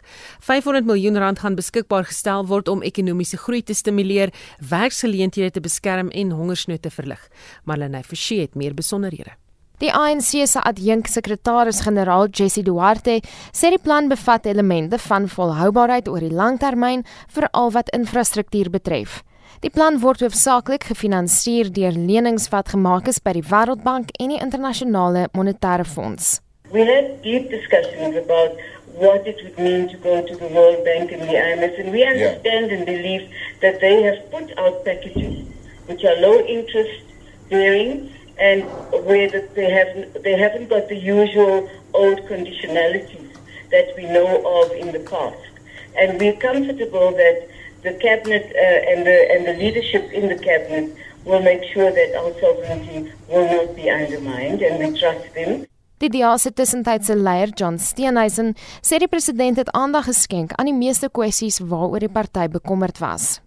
500 miljoen rand gaan beskikbaar gestel word om ekonomiese groei te stimuleer, werksgeleenthede te beskerm en hongersnood te verlig. Marlene Forsie het meer besonderhede. Die ANC se adjunksekretaris-generaal Jessie Duarte sê die plan bevat elemente van volhoubaarheid oor die langtermyn, veral wat infrastruktuur betref. Die plan word hoofsaaklik gefinansier deur lenings wat gemaak is by die Wêreldbank en die Internasionale Monetaire Fonds. We had deep discussions about what it would mean to go to the World Bank and the IMF and we understand yeah. and believe that they have put out packages which are low interest bearing and where that they have they haven't got the usual old conditionalities that we know of in the past. And we're comfortable that the cabinet uh, and the and the leadership in the cabinet will make sure that our sovereignty will not be undermined and we trust them. Die DA se tussentydse leier John Steenhuisen sê die president het aandag geskenk aan die meeste kwessies waaroor die party bekommerd was.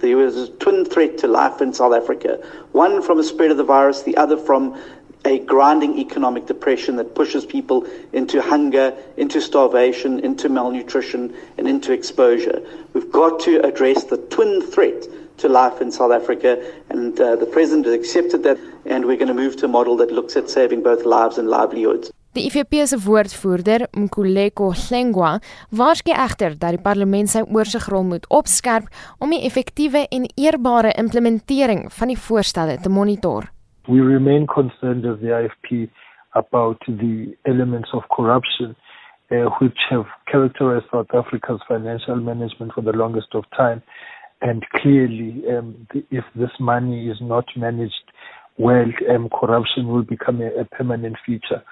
There was a twin threat to life in South Africa, one from the spread of the virus, the other from a grinding economic depression that pushes people into hunger, into starvation, into malnutrition, and into exposure. We've got to address the twin threat to life in South Africa, and uh, the President has accepted that, and we're going to move to a model that looks at saving both lives and livelihoods. Die IFP se woordvoerder, Mkhuleko Hlengwa, waarsku egter dat die parlement sy oorsigrol moet opskerp om die effektiewe en eerbare implementering van die voorstelle te monitor. We remain concerned as the IFP about the elements of corruption uh, which have characterized South Africa's financial management for the longest of time. And clearly, um, the, if this money is not managed well, um, corruption will become a, a permanent feature.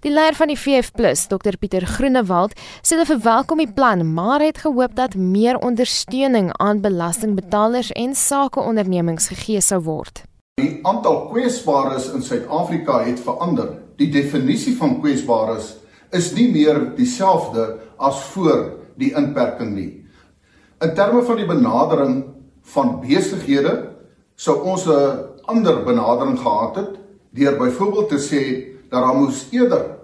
Die leier van die VF+, Dr Pieter Groenewald, sê hulle verwelkom die plan, maar het gehoop dat meer ondersteuning aan belastingbetalers en sakeondernemings gegee sou word. Die aantal kwesbares in Suid-Afrika het verander. Die definisie van kwesbares is nie meer dieselfde as voor die inperking nie. In terme van die benadering van besighede sou ons 'n ander benadering gehad het deur byvoorbeeld te sê dat daar moes eerder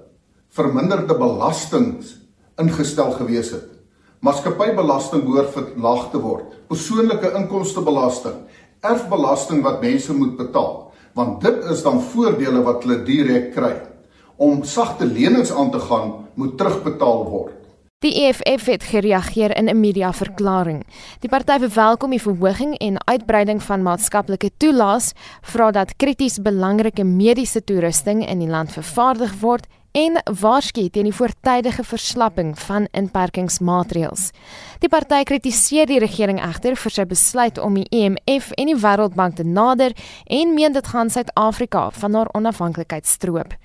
verminderde belastings ingestel gewees het. Maatskappybelasting behoort verlaag te word. Persoonlike inkomstebelasting erfbelasting wat mense moet betaal want dit is dan voordele wat hulle direk kry om sagte lenings aan te gaan moet terugbetaal word Die EFF het gereageer in 'n media-verklaring. Die party verwelkom die verhoging en uitbreiding van maatskaplike toelaas, vra dat krities belangrike mediese toerusting in die land vervaardig word en waarsku teen die voortydige verslapping van inperkingsmaatreëls. Die party kritiseer die regering egter vir sy besluit om die IMF e en die Wêreldbank te nader en meen dit gaan Suid-Afrika van haar onafhanklikheid stroop.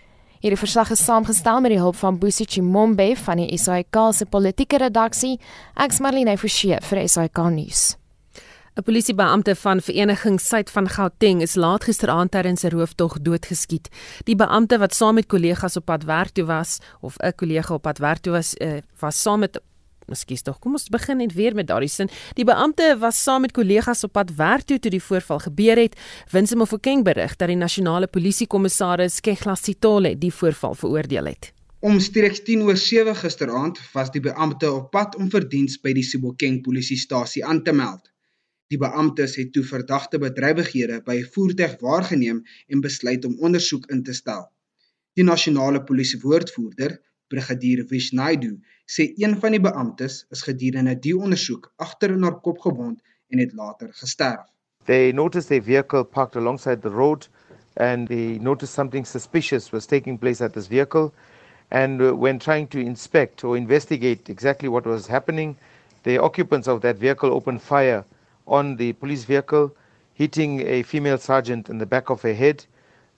Hierdie verslag is saamgestel met die hulp van Busi Chimombe van die SAK se politieke redaksie. Ek's Marlene Forsie vir SAK nuus. 'n Polisiebeampte van Vereniging Suid van Gauteng is laat gisteraand tydens 'n rooftog doodgeskiet. Die beampte wat saam met kollegas op pad werk toe was of 'n kollega op pad werk toe was, uh, was saam met Miskien tog, kom ons begin net weer met daardie sin. Die beampte was saam met kollegas op pad werk toe toe die voorval gebeur het. Winsime Mofokeng berig dat die nasionale polisiekommissaris Kegla Sitole die voorval veroordeel het. Omstreeks 10:07 gisteraand was die beampte op pad om vir diens by die Sibokeng polisiestasie aan te meld. Die beampte het toe verdagte bedrywighede by voertuig waargeneem en besluit om ondersoek in te stel. Die nasionale polisiewoordvoerder, brigadier Vishnaidu, sê een van die beamptes is gedurende die ondersoek agter in haar kop gewond en het later gesterf. They noticed a vehicle parked alongside the road and they noticed something suspicious was taking place at this vehicle and uh, when trying to inspect or investigate exactly what was happening the occupants of that vehicle opened fire on the police vehicle hitting a female sergeant in the back of her head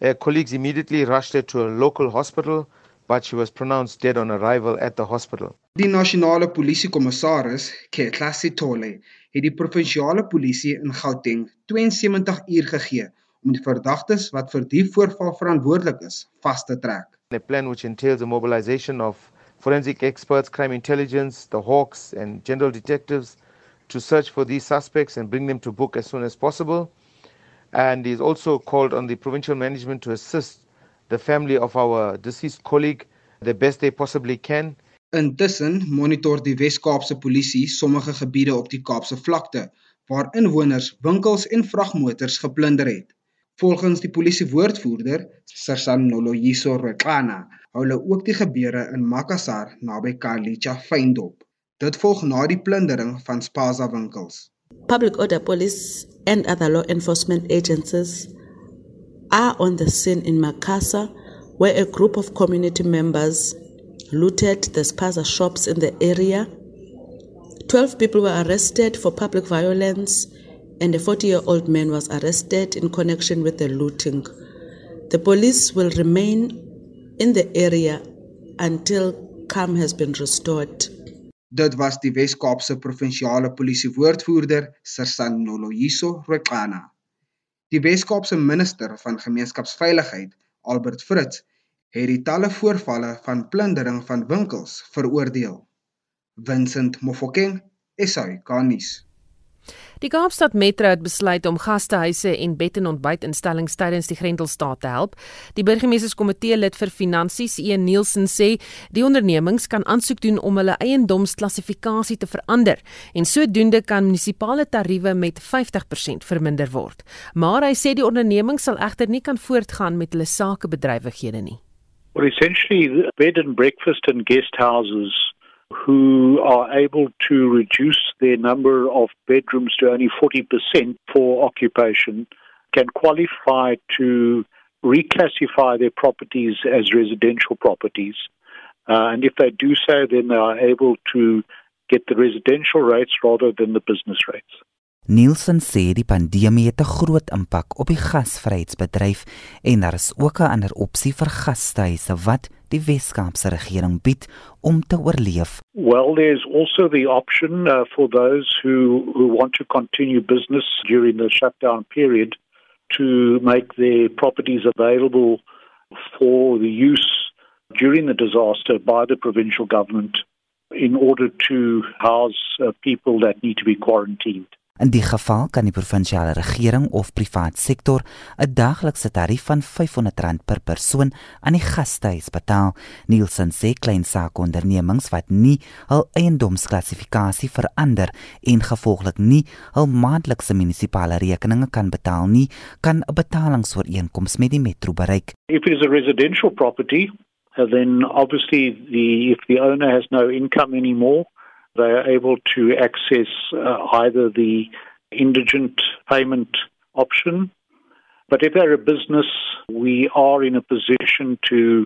uh, colleagues immediately rushed her to a local hospital but she was pronounced dead on arrival at the hospital. Die nasionale polisiekommissaris, Ketla Sitole, het die provinsiale polisie in Gauteng 72 uur gegee om die verdagtes wat vir die voorval verantwoordelik is, vas te trek. A plan which entails the mobilization of forensic experts, crime intelligence, the hawks and general detectives to search for these suspects and bring them to book as soon as possible. And he's also called on the provincial management to assist the family of our deceased colleague the best they possibly can. Intussen monitor die Wes-Kaapse polisie sommige gebiede op die Kaapse vlakte waar inwoners winkels en vragmotors geplunder het. Volgens die polisiewoordvoerder, Sersan Noloyiso Reklana, hou hulle ook die gebeure in Makassar naby Kalicha fyndop. Dit volg na die plundering van Spaza winkels. Public Order Police and other law enforcement agencies are on the scene in Makassar, where a group of community members looted the spaza shops in the area. 12 people were arrested for public violence, and a 40 year old man was arrested in connection with the looting. The police will remain in the area until calm has been restored. Dit was die Wes-Kaapse provinsiale polisie woordvoerder, Sersan Noloyiso Rekana. Die Wes-Kaapse minister van gemeenskapsveiligheid, Albert Fritz, het die talle voorvalle van plundering van winkels veroordeel. Vincent Mofokeng, SAK-nuus. Die Kaapstad Metro het besluit om gastehuise en bed en ontbytinstellings tydens die Grendelstaat te help. Die burgemeesterskomitee lid vir finansies, E Nielsen, sê die ondernemings kan aansoek doen om hulle eiendomsklassifikasie te verander en sodoende kan munisipale tariewe met 50% verminder word. Maar hy sê die ondernemings sal egter nie kan voortgaan met hulle sakebedrywighede nie. Well, essentially, bed and breakfast and guest houses who are able to reduce their number of bedrooms to only 40% for occupation can qualify to reclassify their properties as residential properties. Uh, and if they do so, then they are able to get the residential rates rather than the business rates. Nielsen sê die pandemie het 'n groot impak op die gasvryheidsbedryf en daar is ook 'n ander opsie vir gastehuise wat die Weskaapse regering bied om te oorleef. Well, there's also the option uh, for those who who want to continue business during the shutdown period to make their properties available for the use during the disaster by the provincial government in order to house uh, people that need to be quarantined. In die geval kan die provinsiale regering of privaat sektor 'n daglikse tarief van R500 per persoon aan die gastehuis betaal. Nielsen sê klein saakondernemings wat nie hul eiendomsklassifikasie verander en gevolglik nie hul maandelikse munisipale rekeninge kan betaal nie, kan 'n betalingsooreenkoms met die metro bereik. If it is a residential property then obviously the if the owner has no income anymore, they are able to access uh, either the indigent payment option. But if they're a business, we are in a position to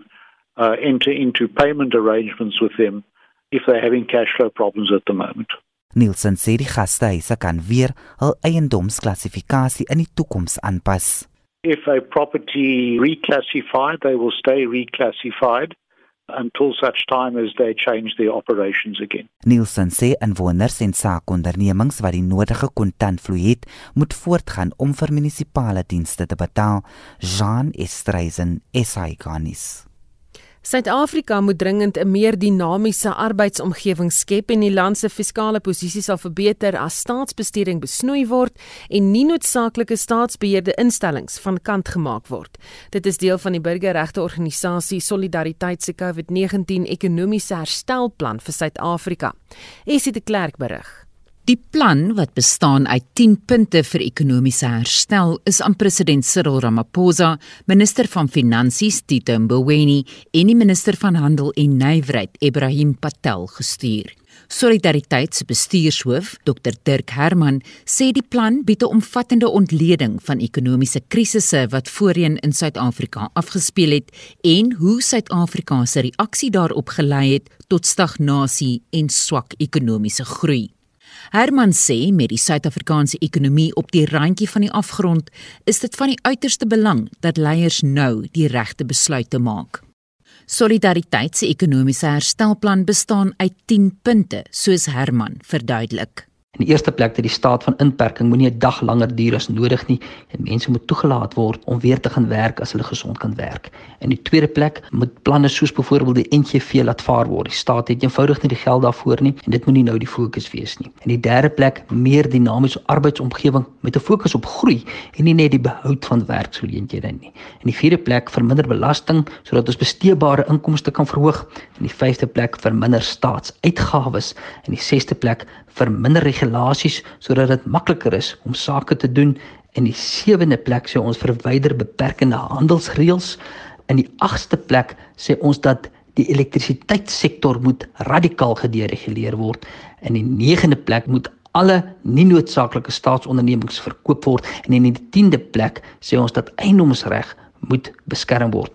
uh, enter into payment arrangements with them if they're having cash flow problems at the moment. Nielsen sê die gastehuise kan weer hul eiendomsklassifikasie in die toekoms aanpas. If a property reclassified, they will stay reclassified until such time as they change their operations again. Nielsen sê inwoners en saakondernemings wat die nodige kontantvloei het, moet voortgaan om vir munisipale dienste te betaal. Jean Estreisen, SAIGanis. Suid-Afrika moet dringend 'n meer dinamiese arbeidsomgewing skep en die land se fiskale posisie sal verbeter as staatsbestuuring besnoei word en nie noodsaaklike staatsbeheerde instellings van kant gemaak word. Dit is deel van die burgerregte organisasie Solidariteit se COVID-19 ekonomiese herstelplan vir Suid-Afrika. Esie de Klerk berig. Die plan wat bestaan uit 10 punte vir ekonomiese herstel is aan president Cyril Ramaphosa, minister van finansies Tito Mboweni en die minister van handel en nywerheid Ibrahim Patel gestuur. Solidariteit se bestuurshoof, Dr Dirk Herman, sê die plan bied 'n omvattende ontleding van ekonomiese krisisse wat voorheen in Suid-Afrika afgespeel het en hoe Suid-Afrika se reaksie daarop gelei het tot stagnasie en swak ekonomiese groei. Herman sê met die Suid-Afrikaanse ekonomie op die randjie van die afgrond, is dit van die uiterste belang dat leiers nou die regte besluite maak. Solidariteit se ekonomiese herstelplan bestaan uit 10 punte, soos Herman verduidelik. In die eerste plek dat die staat van inperking moenie 'n dag langer duur as nodig nie en mense moet toegelaat word om weer te gaan werk as hulle gesond kan werk. In die tweede plek moet planne soos byvoorbeeld die NGV laat vaar word. Die staat het eenvoudig nie die geld daarvoor nie en dit moenie nou die fokus wees nie. In die derde plek meer dinamiese arbeidsomgewing met 'n fokus op groei en nie net die behoud van werksgeleenthede nie. In die vierde plek verminder belasting sodat ons besteedbare inkomste kan verhoog. In die vyfde plek verminder staatsuitgawes. In die sesde plek verminder regulasies sodat dit makliker is om sake te doen. In die sewende plek sê ons verwyder beperkende handelsreëls. In die agste plek sê ons dat die elektrisiteitssektor moet radikaal gedereguleer word. In die negende plek moet alle nie noodsaaklike staatsondernemings verkoop word en in die 10de plek sê ons dat eiendomsreg moet beskerm word.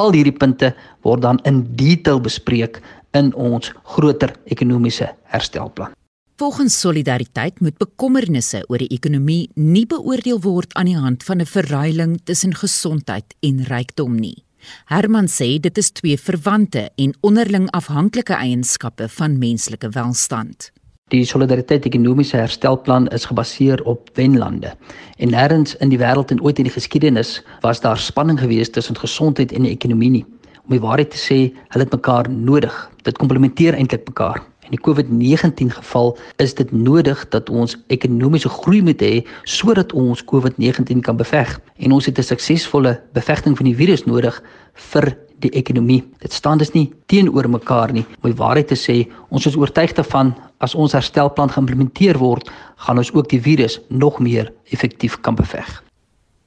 Al hierdie punte word dan in detail bespreek in ons groter ekonomiese herstelplan. Volgens solidariteit moet bekommernisse oor die ekonomie nie beoordeel word aan die hand van 'n verruiling tussen gesondheid en rykdom nie. Herman sê dit is twee verwante en onderling afhanklike eienskappe van menslike welstand. Die solidariteit ekonomiese herstelplan is gebaseer op wenlande. En nêrens in die wêreld en ooit in die geskiedenis was daar spanning geweest tussen gesondheid en ekonomie nie. Om die waarheid te sê, hulle het mekaar nodig. Dit komplementeer eintlik mekaar. In die COVID-19 geval is dit nodig dat ons ekonomiese groei moet hê sodat ons COVID-19 kan beveg. En ons het 'n suksesvolle bevegting van die virus nodig vir die ekonomie. Dit staan dus nie teenoor mekaar nie. Om die waarheid te sê, ons is oortuig daarvan as ons herstelplan geïmplementeer word, gaan ons ook die virus nog meer effektief kan beveg.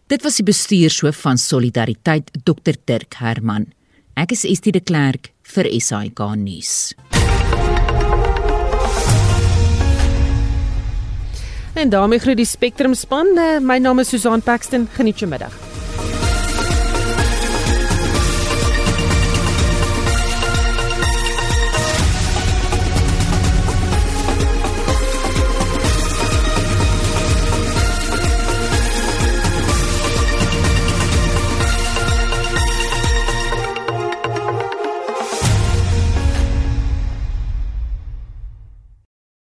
Dit was die bestuurshoof van Solidariteit, Dr Dirk Herman. Ek is Estie de Klerk vir SAK nuus. En daarmee groet die Spectrum span. My naam is Susan Paxton. Geniet jou middag.